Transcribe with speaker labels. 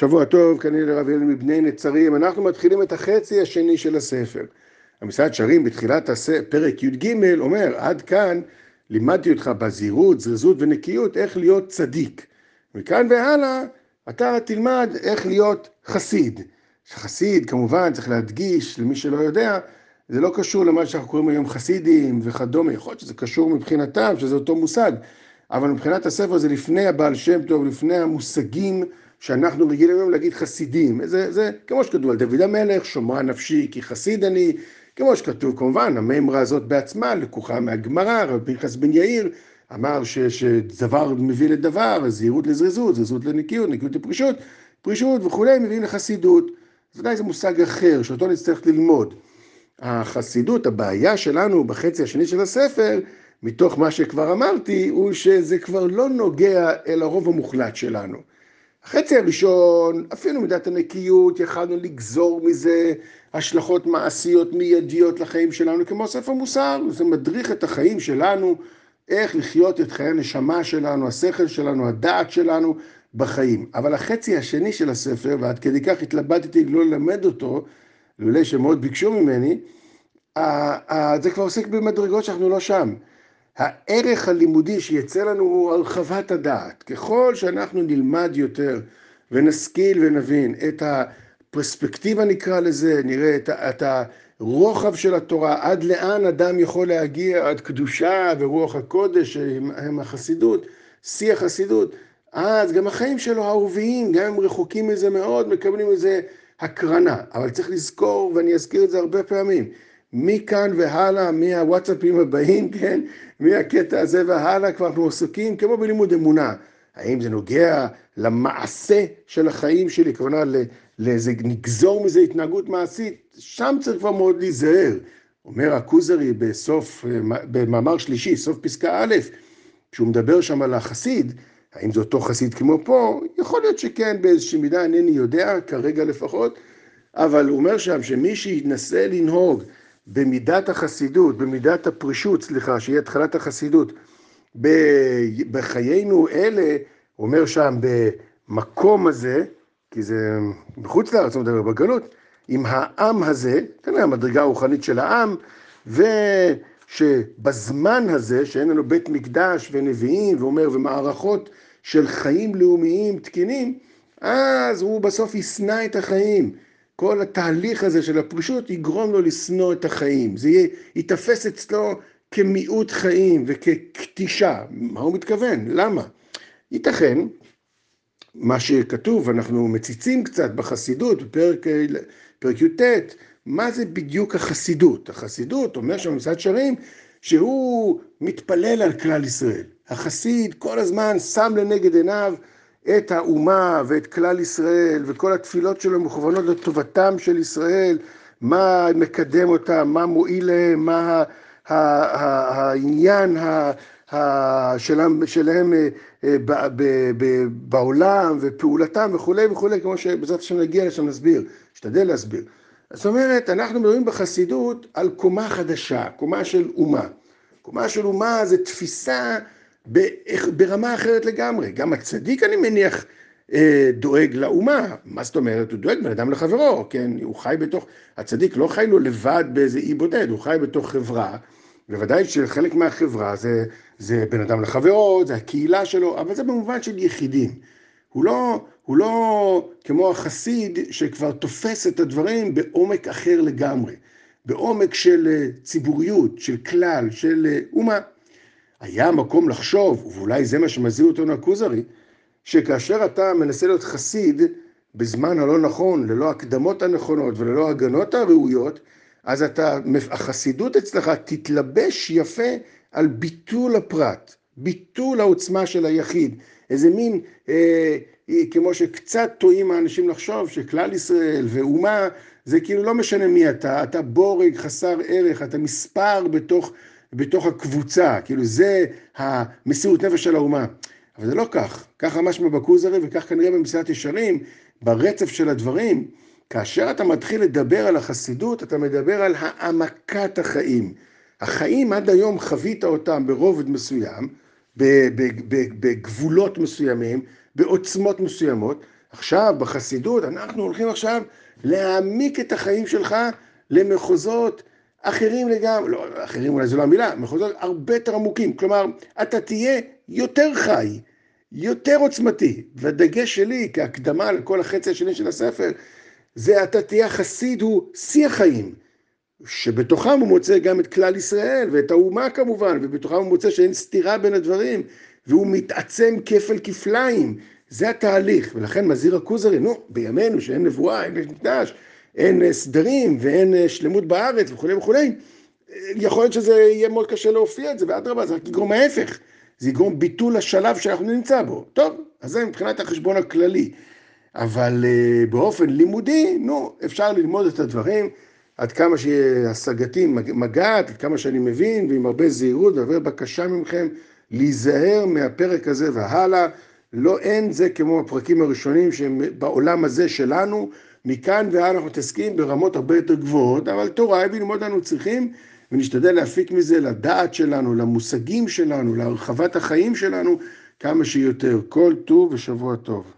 Speaker 1: שבוע טוב, כנראה לרב ילד מבני נצרים. אנחנו מתחילים את החצי השני של הספר. המשרד שרים בתחילת פרק י"ג אומר, עד כאן לימדתי אותך בזהירות, זריזות ונקיות, איך להיות צדיק. מכאן והלאה אתה תלמד איך להיות חסיד. חסיד, כמובן, צריך להדגיש, למי שלא יודע, זה לא קשור למה שאנחנו קוראים היום חסידים וכדומה, יכול להיות שזה קשור מבחינתם, שזה אותו מושג, אבל מבחינת הספר זה לפני הבעל שם טוב, לפני המושגים שאנחנו רגילים היום להגיד חסידים. זה, זה כמו שכתוב על דוד המלך, שומרה נפשי כי חסיד אני, כמו שכתוב כמובן, המימרה הזאת בעצמה לקוחה מהגמרא, רבי פנחס בן יאיר אמר ש, שדבר מביא לדבר, זהירות לזריזות, זריזות לנקיות, נקיות לפרישות, פרישות וכולי מביאים לחסידות. אז ודאי זה מושג אחר, שאותו נצטרך ללמוד. החסידות, הבעיה שלנו בחצי השני של הספר, מתוך מה שכבר אמרתי, הוא שזה כבר לא נוגע אל הרוב המוחלט שלנו. החצי הראשון, אפילו מידת הנקיות, יכלנו לגזור מזה השלכות מעשיות מיידיות לחיים שלנו, כמו ספר מוסר, זה מדריך את החיים שלנו, איך לחיות את חיי הנשמה שלנו, השכל שלנו, הדעת שלנו בחיים. אבל החצי השני של הספר, ועד כדי כך התלבטתי לא ללמד אותו, לולא שמאוד ביקשו ממני, זה כבר עוסק במדרגות שאנחנו לא שם. הערך הלימודי שיצא לנו הוא הרחבת הדעת. ככל שאנחנו נלמד יותר ונשכיל ונבין את הפרספקטיבה נקרא לזה, נראה את, את הרוחב של התורה, עד לאן אדם יכול להגיע, עד קדושה ורוח הקודש הם החסידות, שיא החסידות, אז גם החיים שלו אהוביים, גם אם רחוקים מזה מאוד, מקבלים מזה הקרנה. אבל צריך לזכור, ואני אזכיר את זה הרבה פעמים, מכאן והלאה, מהוואטסאפים הבאים, כן, מהקטע הזה והלאה, כבר אנחנו עסוקים כמו בלימוד אמונה. האם זה נוגע למעשה של החיים שלי, כוונה לאיזה, נגזור מזה התנהגות מעשית, שם צריך כבר מאוד להיזהר. אומר הכוזרי בסוף, במאמר שלישי, סוף פסקה א', כשהוא מדבר שם על החסיד, האם זה אותו חסיד כמו פה? יכול להיות שכן, באיזושהי מידה, אינני יודע, כרגע לפחות, אבל הוא אומר שם שמי שינסה לנהוג במידת החסידות, במידת הפרישות, סליחה, שהיא התחלת החסידות, בחיינו אלה, אומר שם, במקום הזה, כי זה בחוץ לארץ, הוא מדבר בגלות, עם העם הזה, כנראה המדרגה הרוחנית של העם, ושבזמן הזה, שאין לנו בית מקדש ונביאים, ואומר, ומערכות של חיים לאומיים תקינים, אז הוא בסוף ישנא את החיים. כל התהליך הזה של הפרישות יגרום לו לשנוא את החיים. זה יהיה, ייתפס אצלו כמיעוט חיים וככתישה. מה הוא מתכוון? למה? ייתכן, מה שכתוב, אנחנו מציצים קצת בחסידות, בפרק פרק י"ט, מה זה בדיוק החסידות? החסידות, אומר שם במשרד שרים, שהוא מתפלל על כלל ישראל. החסיד כל הזמן שם לנגד עיניו את האומה ואת כלל ישראל, וכל התפילות שלו מכוונות לטובתם של ישראל, מה מקדם אותם, מה מועיל להם, מה העניין שלהם, שלהם בעולם ופעולתם וכולי וכולי, כמו שבעזרת השם נגיע לשם נסביר, נשתדל להסביר. זאת אומרת, אנחנו מדברים בחסידות על קומה חדשה, קומה של אומה. קומה של אומה זה תפיסה ברמה אחרת לגמרי. גם הצדיק, אני מניח, אה, דואג לאומה. מה זאת אומרת? הוא דואג בן אדם לחברו, כן? הוא חי בתוך... הצדיק לא חי לו לבד באיזה אי בודד, הוא חי בתוך חברה. בוודאי שחלק מהחברה זה, זה בן אדם לחברו, זה הקהילה שלו, אבל זה במובן של יחידים. הוא לא, הוא לא כמו החסיד שכבר תופס את הדברים בעומק אחר לגמרי, בעומק של אה, ציבוריות, של כלל, של אה, אומה. היה מקום לחשוב, ואולי זה מה שמזהיר אותנו הכוזרי, שכאשר אתה מנסה להיות חסיד בזמן הלא נכון, ללא הקדמות הנכונות וללא הגנות הראויות, אז אתה, החסידות אצלך תתלבש יפה על ביטול הפרט, ביטול העוצמה של היחיד, איזה מין, אה, כמו שקצת טועים האנשים לחשוב שכלל ישראל ואומה זה כאילו לא משנה מי אתה, אתה בורג חסר ערך, אתה מספר בתוך בתוך הקבוצה, כאילו זה המסירות נפש של האומה. אבל זה לא כך, ככה משמע בכוזרי וכך כנראה במסילת ישרים, ברצף של הדברים, כאשר אתה מתחיל לדבר על החסידות, אתה מדבר על העמקת החיים. החיים עד היום חווית אותם ברובד מסוים, בגבולות מסוימים, בעוצמות מסוימות, עכשיו, בחסידות, אנחנו הולכים עכשיו להעמיק את החיים שלך למחוזות אחרים לגמרי, לא, אחרים אולי זו לא המילה, מחוזות הרבה יותר עמוקים. כלומר, אתה תהיה יותר חי, יותר עוצמתי. והדגש שלי כהקדמה לכל החצי השני של הספר, זה אתה תהיה חסיד הוא שיא החיים. שבתוכם הוא מוצא גם את כלל ישראל ואת האומה כמובן, ובתוכם הוא מוצא שאין סתירה בין הדברים, והוא מתעצם כפל כפליים. זה התהליך, ולכן מזהיר הכוזרי, נו, בימינו שאין נבואה, אין מקדש, אין סדרים ואין שלמות בארץ וכולי וכולי, יכול להיות שזה יהיה מאוד קשה להופיע את זה, ואדרבה, זה רק יגרום ההפך, זה יגרום ביטול השלב שאנחנו נמצא בו. טוב, אז זה מבחינת החשבון הכללי. אבל באופן לימודי, נו, אפשר ללמוד את הדברים. עד כמה שהשגתי מגעת, עד כמה שאני מבין, ועם הרבה זהירות והרבה בקשה ממכם להיזהר מהפרק הזה והלאה. לא אין זה כמו הפרקים הראשונים שהם בעולם הזה שלנו, מכאן והלאה אנחנו מתעסקים ברמות הרבה יותר גבוהות, אבל תורה וללמוד אנו צריכים, ונשתדל להפיק מזה לדעת שלנו, למושגים שלנו, להרחבת החיים שלנו, כמה שיותר. כל טוב ושבוע טוב.